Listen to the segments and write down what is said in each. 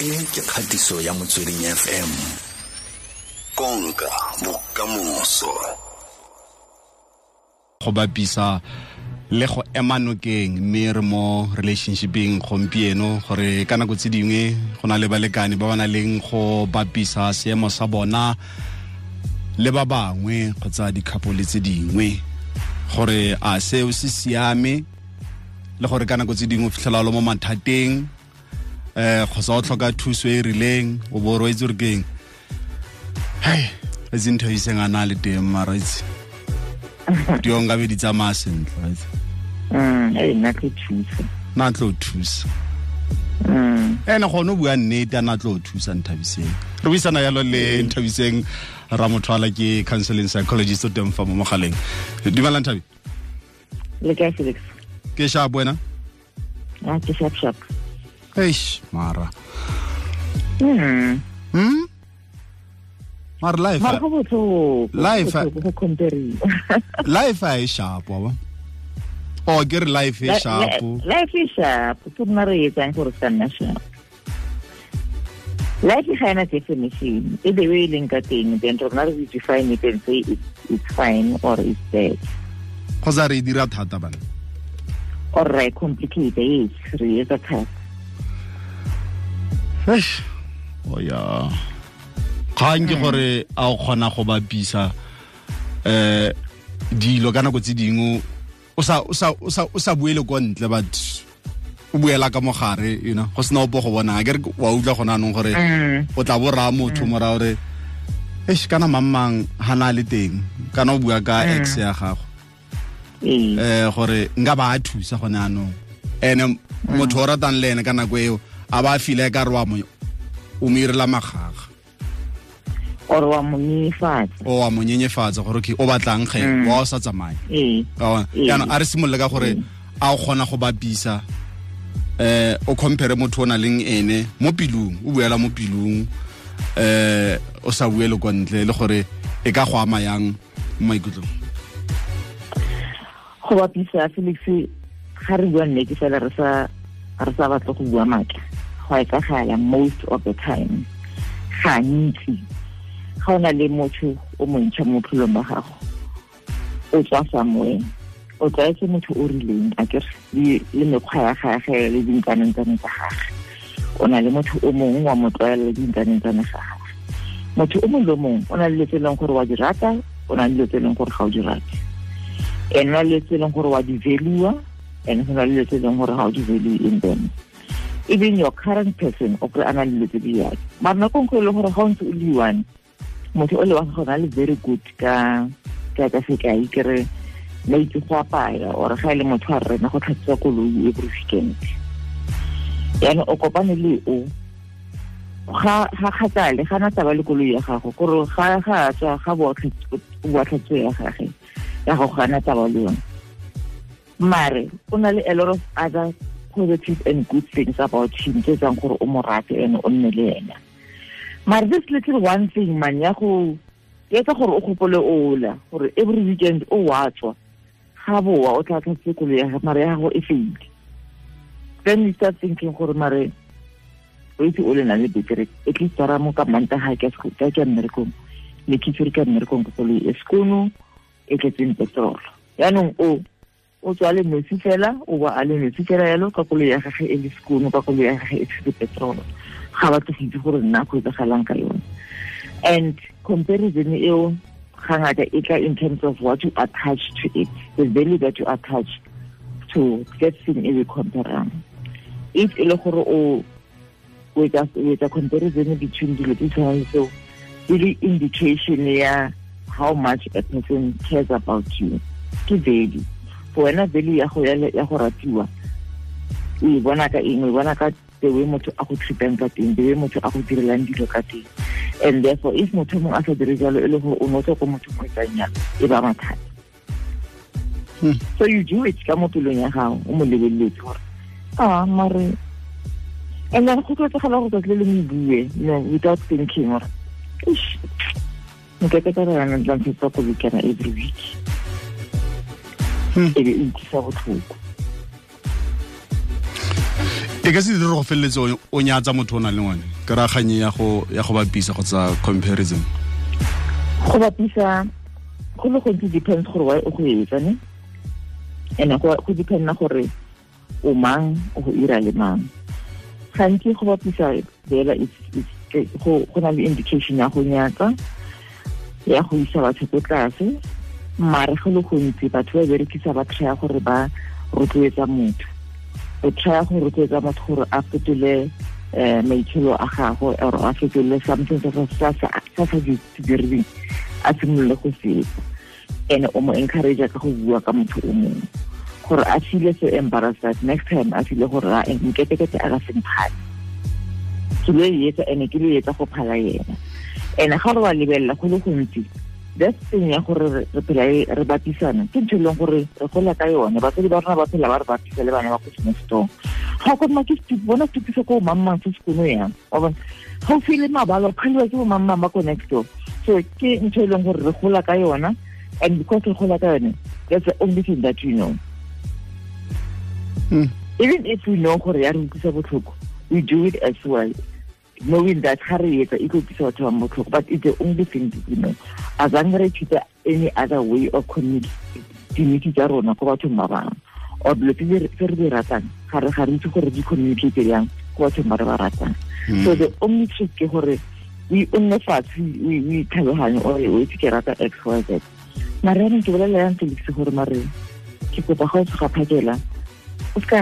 e ke kgatiso ya motsweding fm konka bokamoso. Go bapisa le go ema nokeng mme re mo relationshipeng gompieno gore ka nako tse dingwe go na le balekane ba ba na leng go bapisa seemo sa bona le ba bangwe kgotsa dikgapole tse dingwe. Gore a seo se siame le gore ka nako tse dingwe o fitlhela lo mo mathateng eh kgotsa o tlhoka thuso e e rileng o bo re itse gore keng hei e tse ntho iseng a na le teng mara itse dio nka be di tsamaya sentle? Mm, hey na ke thuso na tlo thusa. Mm, ene gone o bua nnete a na tlo thusa nthabiseng. Re buisana yalo le nthabiseng ra motho ala ke counseling psychologist o teng fa mo mogaleng. Dumela nthabi. Le kae felix? Ke sharp wena? A ke sharp sharp eish mara Mm, hmm mara life mara go botlhoko Life, go go compariwa life a e sharp wa o ke re life e sharp life e sharp ke rona re etsang gore ka nna sharp life ga ena definition e the way e leng ka teng then rona re define it and say it's, it's fine or it's bad kgotsa re e dira thata bana or re complicate yes re etsa thata eish. O ya. Ga ke gore a o kgona go bapisa eh dilo ka nako tse dingwe o sa o sa o sa o sa buele go ntle but o buela ka mogare you know go sena opo go bona. Ke re wa utlwa gona anong gore Mm, o tla bo raya motho mora gore eish kana mamang ha na le teng kana o bua ka ex ya gago. Eh gore nka ba a thusa gone anong ene motho o ratang le ene ka nako eo a ba file ka re wa mo o mo irela magaga. Or wa mo o wa mo nyenyefatsa gore ke o batlang ge Mm. wa o sa tsamaya ee. Ka bona? Ee. a re simolole ka gore a o kgona go bapisa eh o compare motho o na leng ene mo pilung o buela mo pilung eh o sa buele kwa ntle le gore e ka go ama yang mo maikutlong. Go bapisa felix ga re bua nne ke fela re sa re sa batle go bua maatla go a etsagala most of the time gantsi ga o na le motho o montšha mo bophelong ba gago o tswa somewhere o tlwaetse motho o rileng a kere le mekgwa ya gage le dinkanentsane tsa gage o na le motho o mongwe wa mo tlwaela le dinkanentsane ga gage motho o mongwe le o mongwe o na le letse leng gore wa di rata o na le letse leng gore ga o di rate and na le tse leng gore wa di valua and go na le tse e leng gore ga o di value in them even your current person o kry a na le dilo tse di yalo mara nako nkwe e le gore ga o ntse o le one motho o le wa gago le very good ka ka ka sekai kere la itse go apaya or ga e le motho a rena go tlhatswa koloi every weekend. Yaanong o kopane le o ga ga kgatsale ga na taba le koloi ya gago kore ga ga tswa ga tlhatso ya gage ya go gana taba le yone. Mare o na le a lot of other positive and good things about him. Tse tsang gore o rate and o nne le ena mare this little one thing man ya go etsa gore o gopole ola gore every weekend o wa ga boa o tla tlatse kolo ya mare ya e feile then you start thinking gore mare o itse o le na le betere at least tara mo ka manta ga ke ka ke mmerekong ne ke ka mmerekong ke koloi e sekono e tletseng petrol. Yaanong o o tswa le metsi fela o ba a le metsi fela yalo ka koloi ya gage e le ka koloi ya gage e tshetse petrol. Ga go itse gore nna go etsagalang ka yone. And comparison eo e tla in terms of what you attach to it the value that you attach to that thing e be comparang if e le gore o etsa comparison between dilo tse tshwanang le e le indication ya how much a person cares about you ke value for wena value ya go ya go ratiwa o e bona ka eng o e bona ka the way motho a go treatang ka teng the way motho a go direlang dilo ka teng and therefore if motho mongwe a sa dire jalo e le gore o tswa ko motho mo etsang jalo e ba mathata Hmm. so you do it ka mo pelong ya gago o mo lebeletse gore a mare and then go tlwaetsegala go tsatsi le mo bue know without thinking gore "Eish, nkeke ka rana ntlantshetsa kolokana every week Hmm. E be e utlwisa botlhoko e e ka se dire go feleletse o nyatsa motho o na le ngwane ke raganye ya go ya go bapisa kgotsa comparison. Go bapisa go le gontsi depends gore wa o go etsa ne? And go dependa gore o mang o go ira le mang. Gantsi go bapisa fela go na le indication ya go nyatsa ya go isa batho ko tlase mare go le gontsi batho ba berekisa ba try gore ba rotloetsa motho o try go rotloetsa motho gore a fetole um maitsholo a gago or a fetolele something sa sa dirileng a simolole go se etsa and o mo encourage ka go bua ka motho o mongwe gore a feel so embarrassed that next time a feel gore nketekete a ka seng phale ke lo etsa and ke lo etsa go phala yena and ga re wa lebelela go le gontsi that's thing ya gore re phela re bapisana ke ntho e leng gore re gola ka yone. Batsadi ba rona ba phela ba re bapisa le bana ba ko semestong ga o ma ke bona stupiso ko mamang se sekono yang wa bona ga o file mabalo phaliwa ke bo mamang ba ko next door. So ke ntho e leng gore re gola ka yona and because re gola ka yone that's the only thing that you know. Mm. even if we know gore ya re utlwisa botlhoko we do it as well. Knowing that ga re etsa e tlo utlwisa batho ba botlhoko but it's the only thing that we know a zange re chuta any other way of community tsa rona ko bathong ba bangwe or dilo tse re di ratang ga re ga re itse gore di communicate yang ko bathong ba re ba ratang. Hmm. So the only trick ke gore we nne fatshe we tlhaloganye ore o itse ke rata x y z. Mare yanong ke bolela yang felix gore mare ke kopa ga o se gaphakela o se ka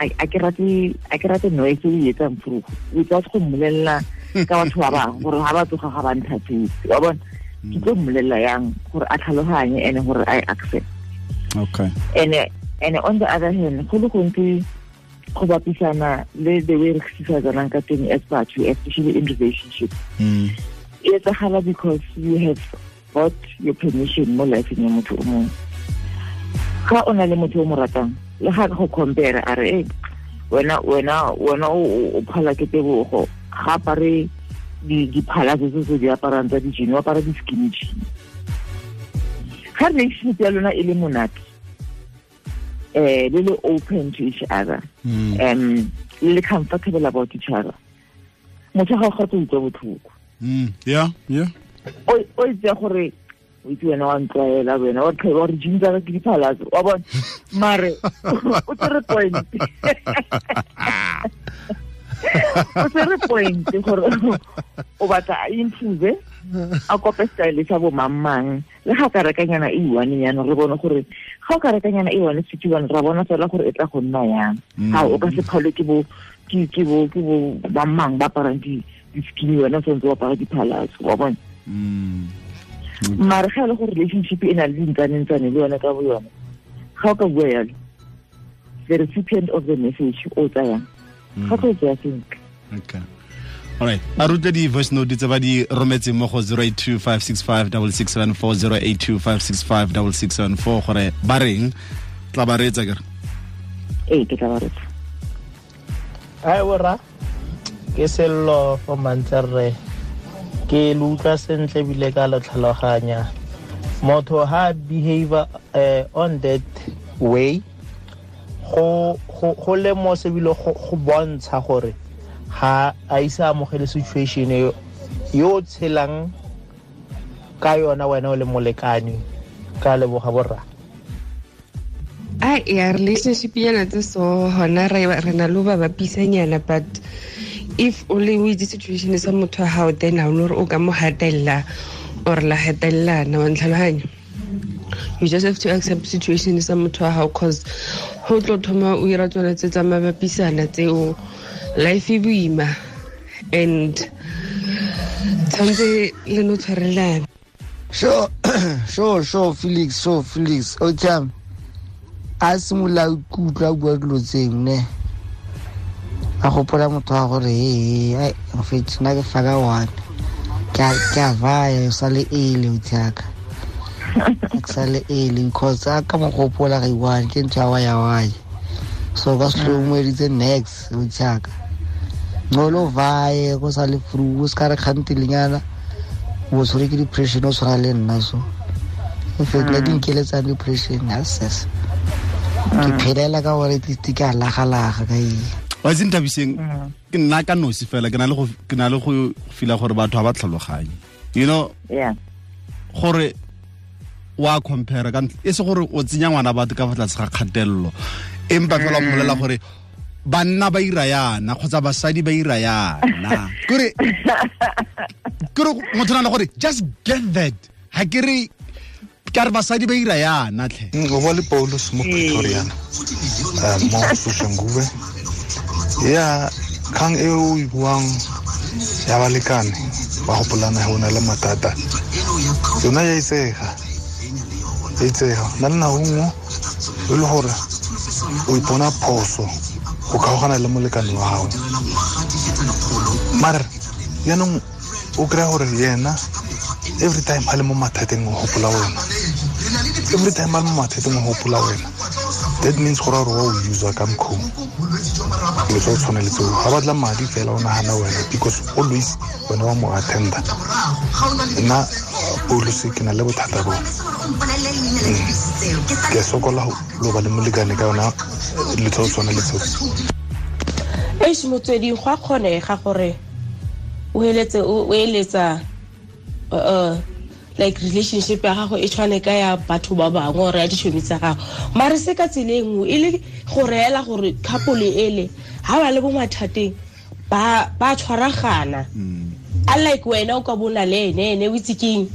a ke rate noise o etsang o tsa go mmolelela ka batho ba bangwe gore ga ba tsoga ga ba wa bona ke tlo mmolelela yang gore a tlhaloganye and gore i accept. Okay. And and on the other hand go le gontsi go bapisana le the way re kgisifatsanang ka teng as batho especially in relationship. Hmm. E etsagala because you have got your permission mo lifeng ya motho o mongwe. Ga o na le motho o mo ratang le ga go compare a re wena wena wena o phala ke tebogo ga apare diphala tse tse di aparang tsa di-jean o apara di-skinny jean. Ga relationship ya lona e le monate eh le le open to each other um le le comfortable about each other. Motho ga o ga tlo utlwa botlhoko yeah yeah. O itse gore o itse wena wa ntlwaela wena wa tlhela gore jean tsaka ke diphalatso wa mare o tsere point o tsere point gore o batla a improve a kope style sa bo mamang le ga ka rekanyana e one yana re bone gore ga o ka rekanyana e one fifty one ra bona fela gore e tla go nna yang. Ga o ka se phalo ke bo ke bo ke bo ba mang ba para di di-skinny wena tshwanetse wa para diphalatso wa bona. Mare ga e le gore relationship e na le dintsanentsane le yone ka bo yona ga o ka bua yalo the recipient of the message o tsayang ga tlo tsaya sentle okay. Alright a rutle di-voice note tse ba di rometseng mo go 0825656674 0825656674 gore ba reng? Tla ba reetsa kere? Ee ke tla ba retsa ai borra ke sello fo mantserre ke le utlwa sentle ebile ka le tlhaloganya. Motho ha behavior uh, on that way go go lemose ebile go bontsha gore ha a isa amogele situation yo tshelang ka yona wena o le molekane ka leboga borra a ya relationship yana tse so hona re na le ba bapisanyana but if o le o itse situation sa motho wa gago then ga o o ka mo gatelela or la gatelelana wa ntlhaloganya you just have to accept situation sa motho wa gago cause go tlo thoma o ira tsone tse tsa mabapisana tseo. Life e boima and tshwanetse le no tshwarelana. Sure sure sure felix sure felix okay a simolola ke utlwa bua dilo tseng ne a gopola motho wa gore ee mfetsi nna ke faka one. Ke a vaya o sa le ele o tiaka ke sa le ele because a ka mo gopola ga iwane ke ntho ya waya waya so ka se tlo moeditse next o tiaka ngolo vaye go sa le fru o se ka re kgantelenyana o tshwere ke depression o tshwana le nna so. Efetla dinkeletsang depression ases ke phelela ka gore tiste ke a lagalaga ka ee wa itse nthabiseng? Mm. ke nna ka nosi fela ke na le go ke na le go fila gore batho ga ba tlhaloganye you know? Yeah. Gore wa compare ka e se gore o tsenya ngwana batho ka fa tlase ga kgatelelo. Empa fela o mmolela gore banna ba ira yana kgotsa basadi ba ira yana. Kore kore motho na le gore just get that ha ke re ka re basadi ba ira yana tlhe. O bo le paulus mo pretoria um mo soshanguve ya kgang e o e buang ya balekane ba gopolana go na le mathata. Yona ya itsega ya itsega na le nako e le gore o ipona phoso go kgaogana le molekane wa gago. Mare yaanong o kry-a gore yena every time a le mo mathateng o gopola wena. Every time a le mo mathateng o gopola wena that means gore gore wa o usa ka mkgong dilo tsa o tshwaneletseo le tseo ga batla madi fela o nagana wena because always wena wa mo attenda. Nna polose ke na le bothata bo. Ke a sokola lo ba le molekane ka yona o tshwana le tseo. Eish motsweding go a kgonega gore o eletse o eletsa uh, uh, like relationship ya gago e tshwane ka ya batho ba bangwe gore ya ditšhomi tsa gago. Mare se ka tsela e nngwe e le go reela gore couple ele ga ba le bo mathateng ba ba tshwaragana. Like wena o ka bona le ene ene o itse keng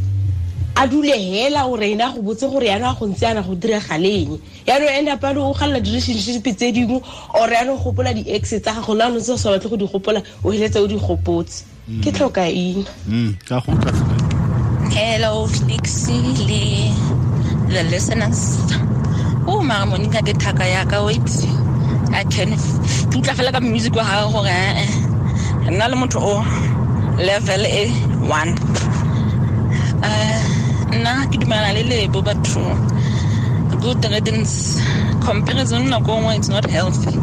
a dule hela gore ena a go botse gore yana a go ntse yana go diregaleng yaanong ene apane o galela di-relationship tse dingwe or yanong gopola di-ex tsa gago le anong tse o sa batle go di gopola o heletse o di gopotse ke tlhoka eng Mm. Hello, flix le the listeners. o mara monica ke thaka yaka wait. I can ke utlwa fela ka music wa gage gore eh, nna le motho o level e one. Eh nna ke dumelana le lebo batho. Good riddance. Comparison nako nngwe it's not healthy.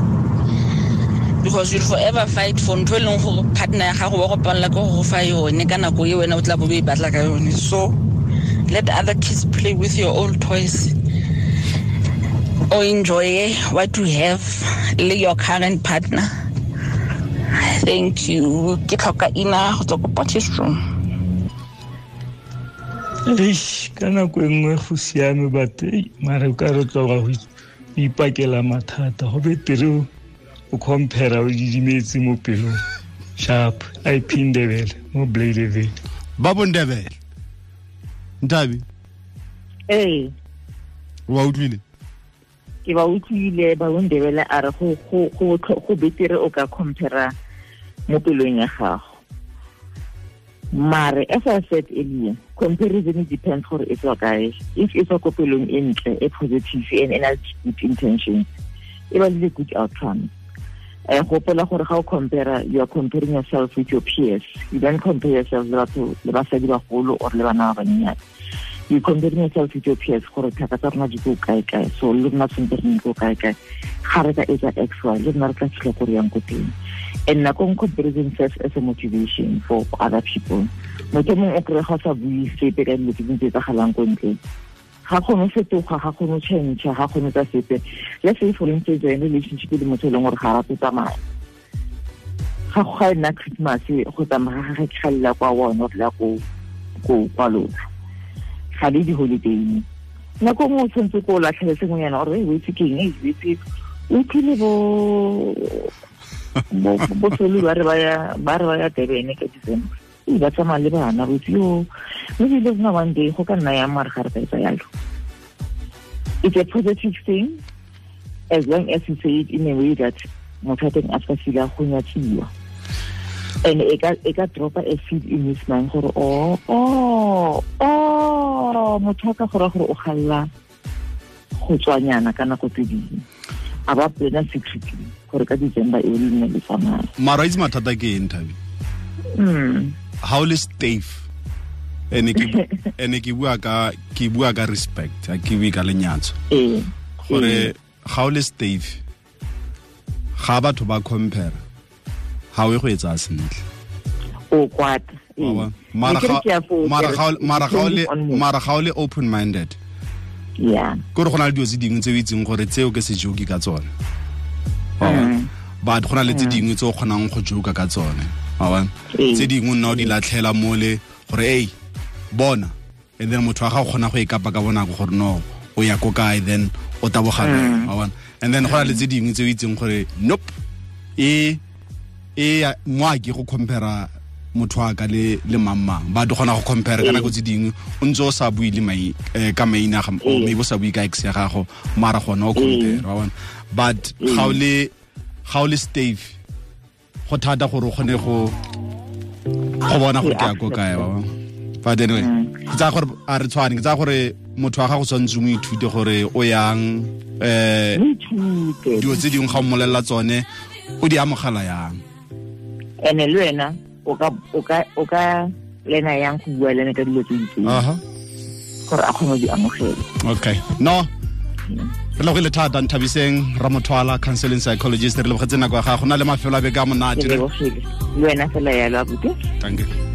Because you'll forever fight for ntho e leng gore partner ya gago wa go palela ke go fa yone ka nako e wena o tla bo o e batla ka yone. So let other kids play with your old toys. Or enjoy what you have le your current partner. Thank you. Ke tlhoka ina go tswa ko potchefstroom eish ka nako e nngwe go siame but ei, mare o ka re tloga go ipakela mathata. Go betere o- o compara o didimetse mo pelong. Sharp ip ndebele mo bladeville ba bondebele ntabi? Ee. Wa utlwile? Ke ba utlwile ba ondebele a re go- go- go botlho- go betere o ka compara mo pelong ya gago mare as i said earlier comparison it depends gore e tswa kae if e tswa ko pelong e ntle e positive and e le good intentions e ba le good outcome. Um gopola gore ga o compara you are comparing yourself with your peers. You don't compare yourself le batho le basadi bagolo or le bana ba bannyane you comparing yourself with your peers gore thaka tsa rona di ko kae kae. So le rona tshwanetse re ko kae kae. Ga re ka etsa x y le rona re tla fitlha ko re yang ko teng and nako ng comparison serves as a motivation for other people. Motho mongwe o kry-e ga sa bue sepe ka dilo tse tsagalang ko ntle. Ga kgone fetoga ga kgone change ga kgone tsa sepe. Le se for instance yone relationship le motho e leng gore ga rate tsamaya. Ga go ga nna christmas go tsamaya ga kwa le ya ko ko kwa lona. Ga le di-holiday. Nako ngwe o tshwanetse ko o latlhele sengwenyana gore e wetse keng e wetse o bo bo bo ba re ba ya Durban ka December. E ba le bana mo day go ka nna ga yalo it's a positive thing as long as you say it in a way that motho a teng a ska fila go nyatsiwa. And e ka dropa a seed in his mind gore oh oh oh motho a ka gore gore o galla go tswanyana ka nako tse dingwe. A secretly gore ka december e le nne le tsamaya. Mara itse mathata ke eng thabe ga hmm. o le stafe ene ke bua ka ke bua ka respect a ke bue ka lenyatso. Gore ga o le stafe ga batho ba compare ga o e go e tsaya sentle? O ee. mara ga o le open minded kore go na le dilo tse dingwe tse o itseng gore tseo ke sejoki ka tsone. Mm. but go na le tse mm. dingwe tse o kgonang go joka ka tsone wa bona Ee. tse dingwe nna o di latlhela mole gore ei bona. And then motho wa gago kgona go ikapa ka bonako gore no o ya ko kae then o tabogane mm. wa bona and then go na le tse dingwe tse o itseng gore nope. E e mo a ke go compara motho wa ka le le mamang ba di kgona go compare ka nako tse dingwe o ntse o sa bue le mai eh, ka maina ga o o sa bue ka ex ya gago mara gona o compare wa bona but mm. ga o le ga o le stave go thata gore o kgone go go bona gore ke ya ko kae bona? But anyway mm. ke tsaya gore a re tshwane ke tsaya gore motho wa gago tshwanetse o ithute gore o yang eh o dilo tse dingwe ga o mmolelela tsone o di amogela yang? Ene le wena o ka o ka o ka lena yang go bua le ene ka dilo tse di itseng aha. Gore a kgone go di amogela. Okay. No mm. Re lebogile thata nthabiseng ramothwala counseling psychologist re lebogetse nako ya gago. Na le mafelo a beke a monate. Thank lebogile